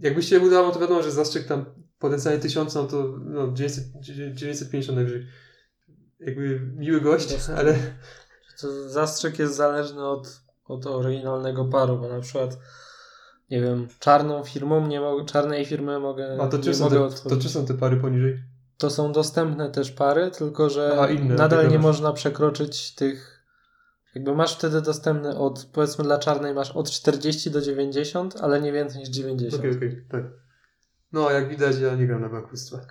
Jakby się udało, to wiadomo, że zastrzyk tam potencjalnie 1000, no to no, 900, 950 najwyżej. Jakby miły gość, Jasne. ale To zastrzyk jest zależny od, od oryginalnego paru, bo na przykład nie wiem, czarną firmą nie mogę, czarnej firmy mogę, a to czy, są mogę te, to czy są te pary poniżej? To są dostępne też pary, tylko że Aha, inne, nadal nie masz. można przekroczyć tych. Jakby masz wtedy dostępny od, powiedzmy dla czarnej masz od 40 do 90, ale nie więcej niż 90. Okej, okej, tak. No, jak widać, ja nie gram na bankructwa.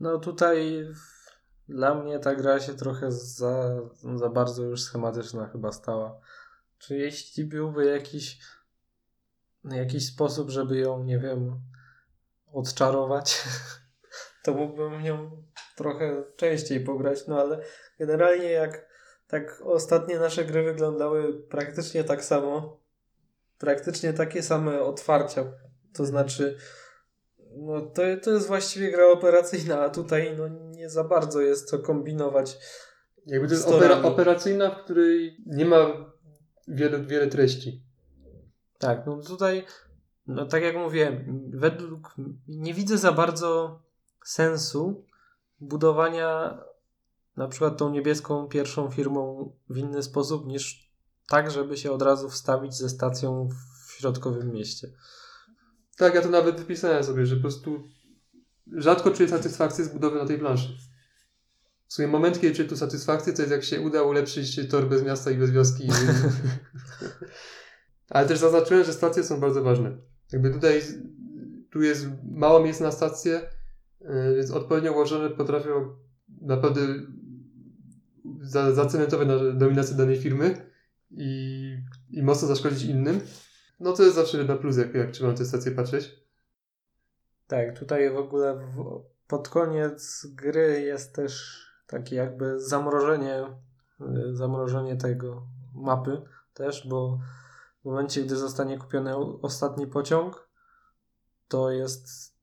No tutaj dla mnie ta gra się trochę za, za bardzo już schematyczna chyba stała. Czy jeśli byłby jakiś jakiś sposób, żeby ją, nie wiem, odczarować, to mógłbym nią trochę częściej pograć, no ale generalnie jak tak ostatnie nasze gry wyglądały praktycznie tak samo, praktycznie takie same otwarcia, to znaczy no to, to jest właściwie gra operacyjna, a tutaj no nie za bardzo jest co kombinować. Jakby to jest opera, operacyjna, w której nie ma wiele, wiele treści. Tak, no tutaj, no tak jak mówiłem, według nie widzę za bardzo sensu budowania na przykład tą niebieską pierwszą firmą w inny sposób niż tak, żeby się od razu wstawić ze stacją w środkowym mieście. Tak, ja to nawet wypisałem sobie, że po prostu rzadko czuję satysfakcję z budowy na tej planszy. W sumie moment, kiedy czuję tu satysfakcję, to jest jak się uda ulepszyć tor bez miasta i bez wioski. Ale też zaznaczyłem, że stacje są bardzo ważne. Jakby tutaj tu jest mało miejsc na stacje, yy, więc odpowiednio ułożone potrafią naprawdę za, zacementować na dominację danej firmy i, i mocno zaszkodzić innym. No to jest zawsze na plus, jak, jak trzeba na te stacje patrzeć. Tak, tutaj w ogóle w, pod koniec gry jest też takie jakby zamrożenie, y, zamrożenie tego mapy też, bo w momencie, gdy zostanie kupiony ostatni pociąg, to jest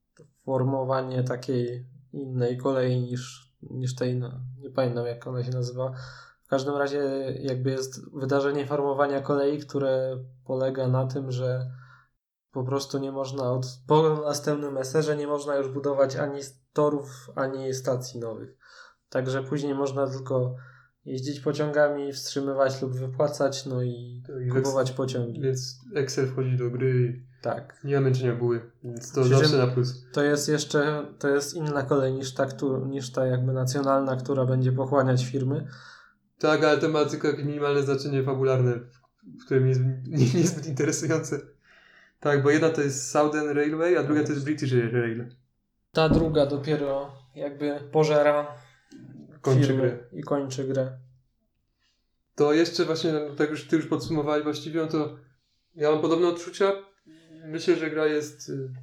formowanie takiej innej kolei niż, niż tej, no, nie pamiętam jak ona się nazywa. W każdym razie jakby jest wydarzenie formowania kolei, które polega na tym, że po prostu nie można od, po następnym eserze nie można już budować ani torów, ani stacji nowych. Także później można tylko jeździć pociągami, wstrzymywać lub wypłacać, no i Tak, kupować pociągi. Więc Excel wchodzi do gry i Tak. nie ma męczenia buły, więc to Przy zawsze na plus. To jest jeszcze, to jest inna kolej niż ta, niż ta jakby nacjonalna, która będzie pochłaniać firmy. Tak, ale to ma tylko minimalne znaczenie fabularne, w którym jest nie, niezbyt interesujące. Tak, bo jedna to jest Southern Railway, a druga to jest British Rail. Ta druga dopiero jakby pożera Kończy firmy grę. i kończy grę. To jeszcze właśnie, no, tak już ty już podsumowałeś właściwie, no to ja mam podobne odczucia. Myślę, że gra jest y,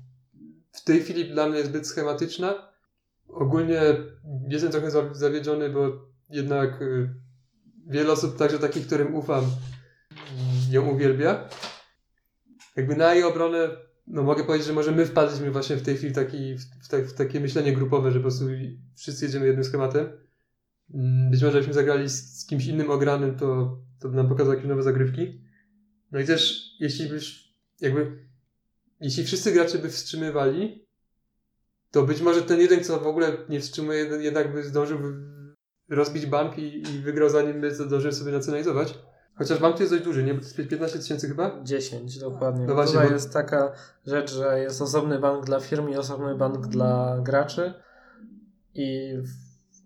w tej chwili dla mnie zbyt schematyczna. Ogólnie jestem trochę za- zawiedziony, bo jednak y, wiele osób, także takich, którym ufam, ją uwielbia. Jakby na jej obronę, no mogę powiedzieć, że może my wpadliśmy właśnie w tej chwili taki, w, w, tak- w takie myślenie grupowe, że po prostu wszyscy jedziemy jednym schematem. Mm, Być może jakbyśmy zagrali z, z kimś innym ogranym, to, to by nam pokazał jakieś nowe zagrywki. No i też, jeśli byś, jakby, jeśli wszyscy gracze by wstrzymywali, to być może ten jeden, co w ogóle nie wstrzymuje, jednak by zdążył rozbić bank i, i wygrał zanim by zdążył sobie nacjonalizować. Chociaż bank jest dość duży, nie? Bo to jest 15 tysięcy chyba? 10 dokładnie. No właśnie, Tutaj bo- jest taka rzecz, że jest osobny bank dla firm i osobny bank dla graczy. I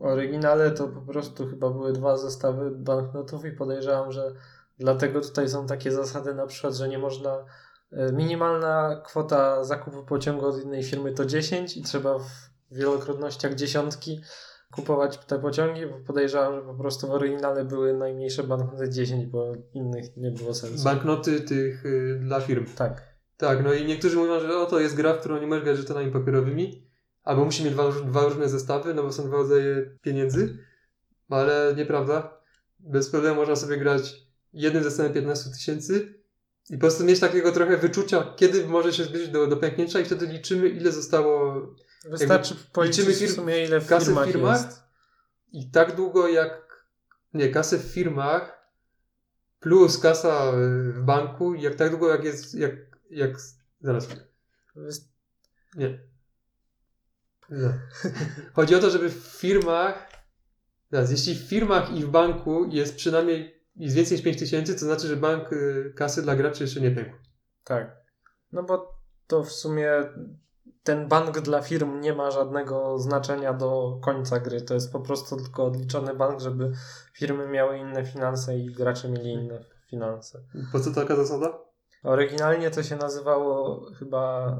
oryginale to po prostu chyba były dwa zestawy banknotów i podejrzewam, że dlatego tutaj są takie zasady na przykład, że nie można e, minimalna kwota zakupu pociągu od innej firmy to 10 i trzeba w wielokrotnościach dziesiątki kupować te pociągi, bo podejrzewam, że po prostu w oryginale były najmniejsze banknoty 10, bo innych nie było sensu. Banknoty tych y, dla firm. Tak. Tak, no i niektórzy mówią, że o, to jest gra, w którą nie możesz grać żetonami papierowymi, albo musi mieć dwa, dwa różne zestawy, no bo są dwa rodzaje pieniędzy, ale nieprawda. Bez problemu można sobie grać jednym zestawem 15 tysięcy i po prostu mieć takiego trochę wyczucia, kiedy może się zbliżyć do, do pęknięcia i wtedy liczymy, ile zostało Wystarczy policzyć liczymy fir- w sumie ile w kasy w firmach, firmach? jest. i tak długo jak, nie, kasę w firmach plus kasa w banku, jak tak długo jak jest, jak, jak, zaraz, Nie. Nie. Chodzi o to, żeby w firmach, teraz, jeśli w firmach i w banku jest przynajmniej jest więcej niż 5 tysięcy, to znaczy, że bank y, kasy dla graczy jeszcze nie pękł. Tak. No bo to w sumie ten bank dla firm nie ma żadnego znaczenia do końca gry. To jest po prostu tylko odliczony bank, żeby firmy miały inne finanse i gracze mieli inne finanse. Po co taka zasada? Oryginalnie to się nazywało chyba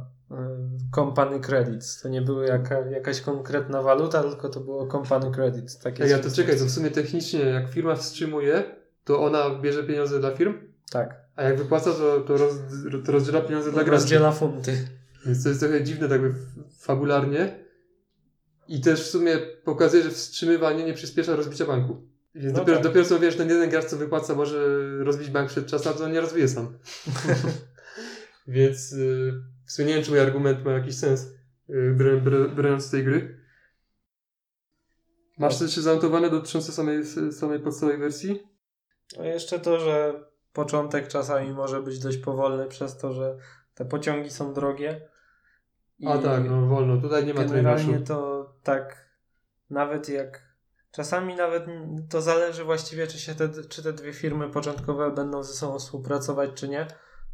Company Credits. To nie były jaka, jakaś konkretna waluta, tylko to było Company Credits. Takie ja to czekaj, to w sumie technicznie jak firma wstrzymuje, to ona bierze pieniądze dla firm, Tak. a jak wypłaca, to, to, roz, to rozdziela pieniądze dla graczy. Rozdziela funty. Więc to jest trochę dziwne tak fabularnie. I też w sumie pokazuje, że wstrzymywanie nie przyspiesza rozbicia banku. Więc No dopiero, tak. dopiero co wiesz, ten jeden gracz, co wypłaca, może rozbić bank przed czasem, a to on nie rozbije sam. Więc y, w sumie nie wiem, czy mój argument ma jakiś sens, y, br- brając z tej gry. Masz coś zanotowane dotyczące samej, samej podstawowej wersji? No jeszcze to, że początek czasami może być dość powolny przez to, że te pociągi są drogie. A tak, no wolno, tutaj nie ma Generalnie to tak nawet jak czasami nawet to zależy właściwie, czy się te, czy te dwie firmy początkowe będą ze sobą współpracować, czy nie.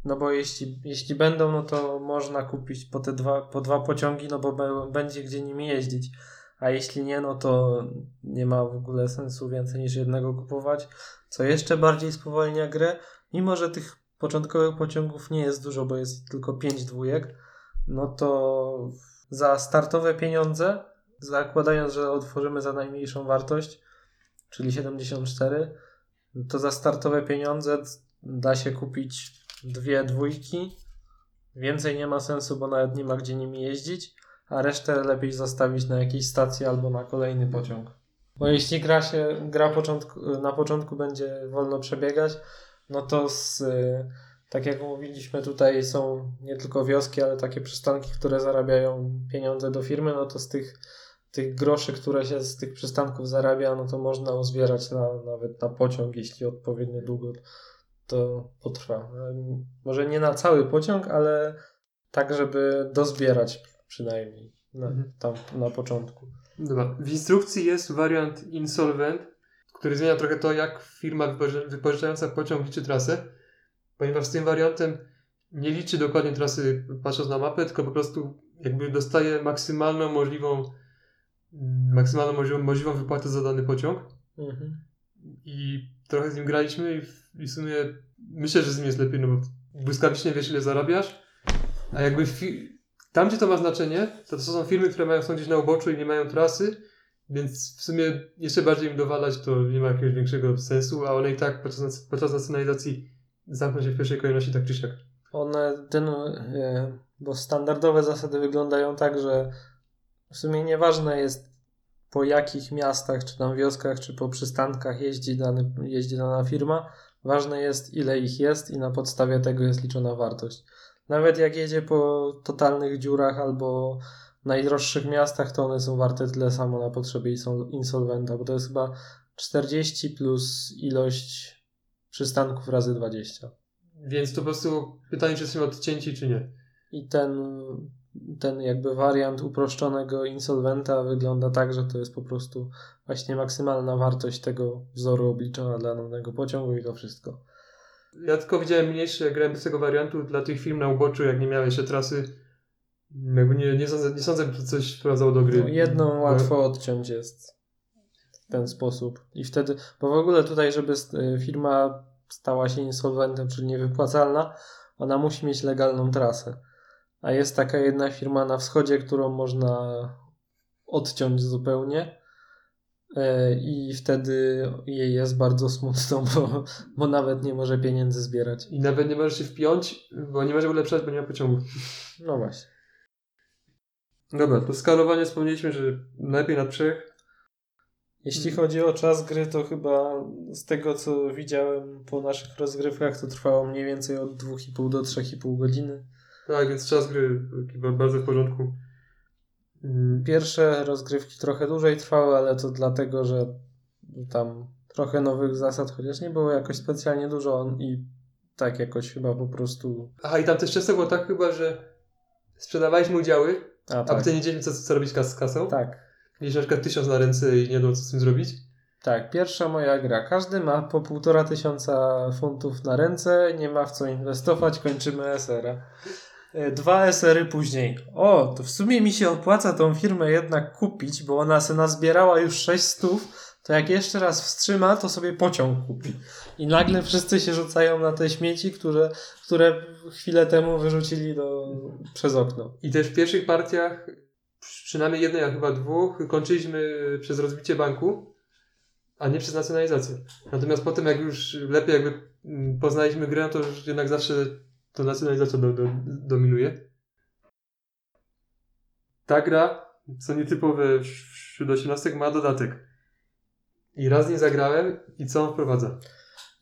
No bo jeśli, jeśli będą, no to można kupić po te dwa, po dwa pociągi, no bo będzie gdzie nimi jeździć. A jeśli nie, no to nie ma w ogóle sensu więcej niż jednego kupować, co jeszcze bardziej spowalnia grę, mimo że tych początkowych pociągów nie jest dużo, bo jest tylko 5 dwójek, no to za startowe pieniądze, zakładając, że otworzymy za najmniejszą wartość, czyli 74, to za startowe pieniądze da się kupić dwie dwójki. Więcej nie ma sensu, bo nawet nie ma gdzie nimi jeździć, a resztę lepiej zostawić na jakiejś stacji albo na kolejny pociąg. Bo jeśli gra się, gra na początku będzie wolno przebiegać, no to z, tak jak mówiliśmy tutaj są nie tylko wioski, ale takie przystanki, które zarabiają pieniądze do firmy, no to z tych, tych groszy, które się z tych przystanków zarabia, no to można uzbierać na, nawet na pociąg, jeśli odpowiednio długo to potrwa. Może nie na cały pociąg, ale tak, żeby dozbierać przynajmniej na, Mhm. tam na początku. Dobra. W instrukcji jest wariant insolvent, który zmienia trochę to, jak firma wypoży- wypożyczająca pociąg liczy trasę, ponieważ z tym wariantem nie liczy dokładnie trasy patrząc na mapę, tylko po prostu jakby dostaje maksymalną możliwą mm, maksymalną możliwą, możliwą wypłatę za dany pociąg Mhm. I trochę z nim graliśmy i w, i w sumie myślę, że z nim jest lepiej, no bo błyskawicznie wiesz ile zarabiasz, a jakby fi- tam gdzie to ma znaczenie, to, to są firmy, które mają są gdzieś na uboczu i nie mają trasy, więc w sumie jeszcze bardziej im dowalać to nie ma jakiegoś większego sensu, a one i tak podczas, podczas nacjonalizacji zamkną się w pierwszej kolejności tak czy siak. One, ten, e, bo standardowe zasady wyglądają tak, że w sumie nieważne jest po jakich miastach, czy tam wioskach, czy po przystankach jeździ, dany, jeździ dana firma. Ważne jest ile ich jest i na podstawie tego jest liczona wartość. Nawet jak jedzie po totalnych dziurach albo najdroższych miastach, to one są warte tyle samo na potrzeby insol- insolwenta, bo to jest chyba 40 plus ilość przystanków razy 20. Więc to po prostu pytanie, czy jesteśmy odcięci, czy nie. I ten, ten jakby wariant uproszczonego insolwenta wygląda tak, że to jest po prostu właśnie maksymalna wartość tego wzoru obliczona dla danego pociągu i to wszystko. Ja tylko widziałem mniejsze, jak grałem bez tego wariantu dla tych firm na uboczu, jak nie miały jeszcze trasy. Jakby nie, nie, sądzę, nie sądzę, że coś wprowadzało do gry. No, jedną łatwo odciąć jest w ten sposób. I wtedy, bo w ogóle tutaj, żeby y, firma stała się insolwentem, czyli niewypłacalna, ona musi mieć legalną trasę. A jest taka jedna firma na wschodzie, którą można odciąć zupełnie. y, I wtedy jej jest bardzo smutno, bo, bo nawet nie może pieniędzy zbierać. I nawet nie możesz się wpiąć, bo nie może ulepszać, bo nie ma pociągu. No właśnie. Dobra, to skalowanie wspomnieliśmy, że lepiej na trzech. Jeśli chodzi o czas gry, to chyba z tego co widziałem po naszych rozgrywkach, to trwało mniej więcej od 2,5 do 3,5 godziny. Tak, więc czas gry chyba bardzo w porządku. Mm, Pierwsze rozgrywki trochę dłużej trwały, ale to dlatego, że tam trochę nowych zasad, chociaż nie było jakoś specjalnie dużo i tak jakoś chyba po prostu. Aha, i tam też często było tak chyba, że sprzedawaliśmy udziały, A a tak. potem nie wiedzieliśmy, co, co robić z kasą. Tak. Mieliśmy na przykład tysiąc na ręce i nie wiadomo, co z tym zrobić. Tak, pierwsza moja gra. Każdy ma po półtora tysiąca funtów na ręce, nie ma w co inwestować, kończymy SR-a. E, Dwa SR-y później. O, to w sumie mi się opłaca tą firmę jednak kupić, bo ona se nazbierała już 6 stów, to jak jeszcze raz wstrzyma, to sobie pociąg kupi. I nagle wszyscy się rzucają na te śmieci, które, które chwilę temu wyrzucili do, przez okno. I też w pierwszych partiach, przynajmniej jednej, a chyba dwóch, kończyliśmy przez rozbicie banku, a nie przez nacjonalizację. Natomiast potem, jak już lepiej jakby poznaliśmy grę, to już jednak zawsze to nacjonalizacja do, do, dominuje. Ta gra, co nietypowe wśród osiemnastek, ma dodatek. I raz nie zagrałem i co on wprowadza?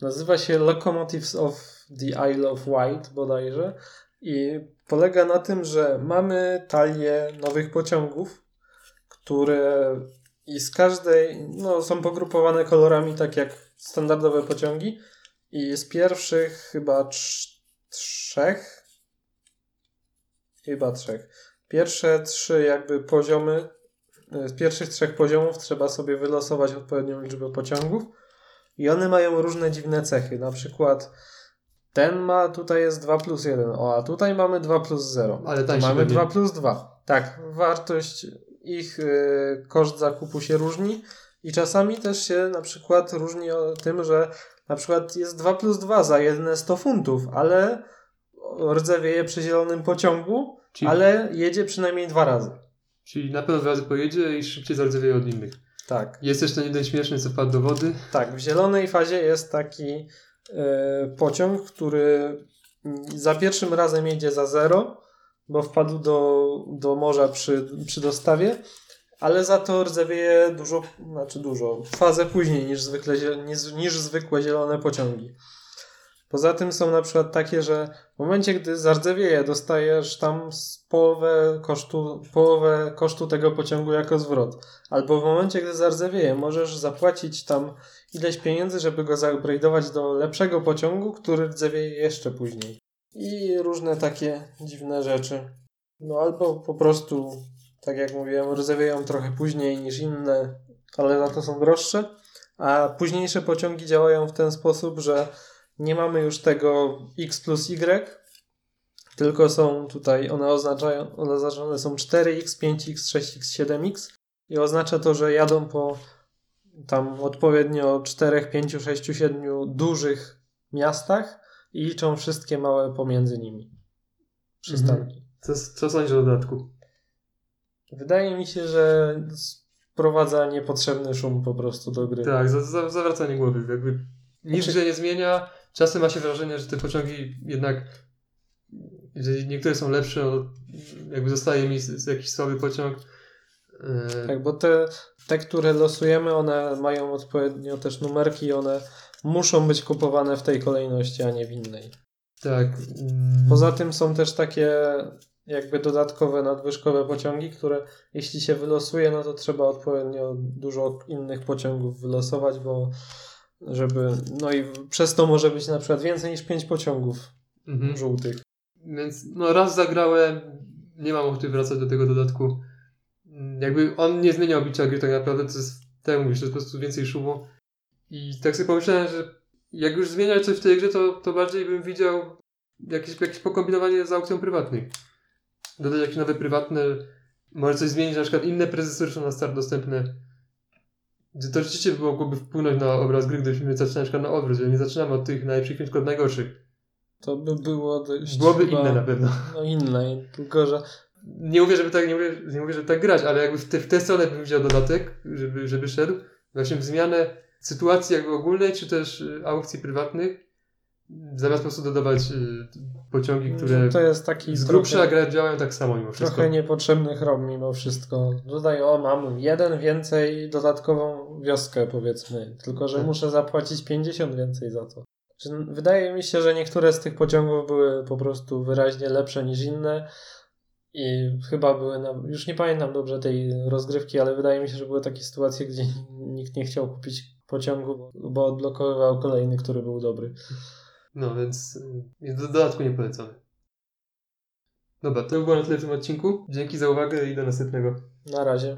Nazywa się Locomotives of the Isle of Wight bodajże i polega na tym, że mamy talię nowych pociągów, które i z każdej, no są pogrupowane kolorami tak jak standardowe pociągi i z pierwszych chyba trz- trzech chyba trzech. Pierwsze trzy jakby poziomy z pierwszych trzech poziomów trzeba sobie wylosować odpowiednią liczbę pociągów i one mają różne dziwne cechy. Na przykład ten ma, tutaj jest 2 plus 1, o, a tutaj mamy 2 plus 0. Ale tańszy mamy pewnie. 2 plus 2. Tak, wartość ich y, koszt zakupu się różni i czasami też się na przykład różni o tym, że na przykład jest 2 plus 2 za jedne 100 funtów, ale rdzewieje przy zielonym pociągu, Czyli, ale jedzie przynajmniej dwa razy. czyli na pewno dwa razy pojedzie i szybciej zardzewieje od innych. Tak, Jest też ten jeden śmieszny, co wpadł do wody. tak. W zielonej fazie jest taki e, pociąg, który za pierwszym razem jedzie za zero, bo wpadł do, do morza przy, przy dostawie, ale za to rdzewieje dużo, znaczy dużo, fazę później niż zwykle, niż, niż zwykłe zielone pociągi. Poza tym są na przykład takie, że w momencie, gdy zardzewieje, dostajesz tam połowę kosztu, połowę kosztu tego pociągu jako zwrot. Albo w momencie, gdy zardzewieje, możesz zapłacić tam ileś pieniędzy, żeby go zaupgrade'ować do lepszego pociągu, który rdzewieje jeszcze później. I różne takie dziwne rzeczy. No albo po prostu, tak jak mówiłem, rdzewieją trochę później niż inne, ale za to są droższe. A późniejsze pociągi działają w ten sposób, że nie mamy już tego x plus y, tylko są tutaj, one oznaczają, one oznaczone są 4x, 5x, 6x, 7x i oznacza to, że jadą po tam odpowiednio 4, 5, 6, 7 dużych miastach i liczą wszystkie małe pomiędzy nimi przystanki. Co, co sądzisz o dodatku? Wydaje mi się, że wprowadza niepotrzebny szum po prostu do gry. Tak, za, za, zawracanie głowy. Jakby nic Znaczy- nie zmienia. Czasem ma się wrażenie, że te pociągi jednak, jeżeli niektóre są lepsze, no, jakby zostaje mi jakiś słaby pociąg. E, Tak, bo te, te, które losujemy, one mają odpowiednio też numerki i one muszą być kupowane w tej kolejności, a nie w innej. tak. mm, Poza tym są też takie jakby dodatkowe, nadwyżkowe pociągi, które jeśli się wylosuje, no to trzeba odpowiednio dużo innych pociągów wylosować, bo żeby, no i przez to może być na przykład więcej niż 5 pociągów mhm. żółtych. Więc no raz zagrałem, nie mam ochoty wracać do tego dodatku. Mm, Jakby on nie zmienia oblicza gry tak naprawdę, to jest, tak jak mówisz, to jest po prostu więcej szumu. I tak sobie pomyślałem, że jak już zmieniać coś w tej grze, to, to bardziej bym widział jakieś, jakieś pokombinowanie z aukcją prywatnych. Dodać jakieś nowe prywatne, może coś zmienić, na przykład inne prezesury są na start dostępne. Gdzie To rzeczywiście mogłoby wpłynąć na obraz gry, gdybyśmy zaczynali na przykład na odwrót, że nie zaczynamy od tych najlepszych, tylko od najgorszych. To by było dość Byłoby chyba- inne na pewno. No inne, tylko że nie mówię, żeby tak, nie mówię, nie mówię, żeby tak grać, ale jakby w, te, w tę stronę bym widział dodatek, żeby, żeby szedł. Właśnie w zmianę sytuacji jakby ogólnej, czy też y, aukcji prywatnych, zamiast po prostu dodawać y, pociągi, które to jest taki z grubsza trochę, działają tak samo mimo wszystko. trochę niepotrzebny chrom mimo wszystko. Tutaj o, mam jeden więcej dodatkową wioskę powiedzmy, tylko że Tak. muszę zapłacić 50 więcej za to. Wydaje mi się, że niektóre z tych pociągów były po prostu wyraźnie lepsze niż inne i chyba były, na, już nie pamiętam dobrze tej rozgrywki, ale wydaje mi się, że były takie sytuacje, gdzie nikt nie chciał kupić pociągu, bo odblokowywał kolejny, który był dobry. No więc do dodatku nie polecamy. Dobra, to by było na tyle w tym odcinku. Dzięki za uwagę i do następnego. Na razie.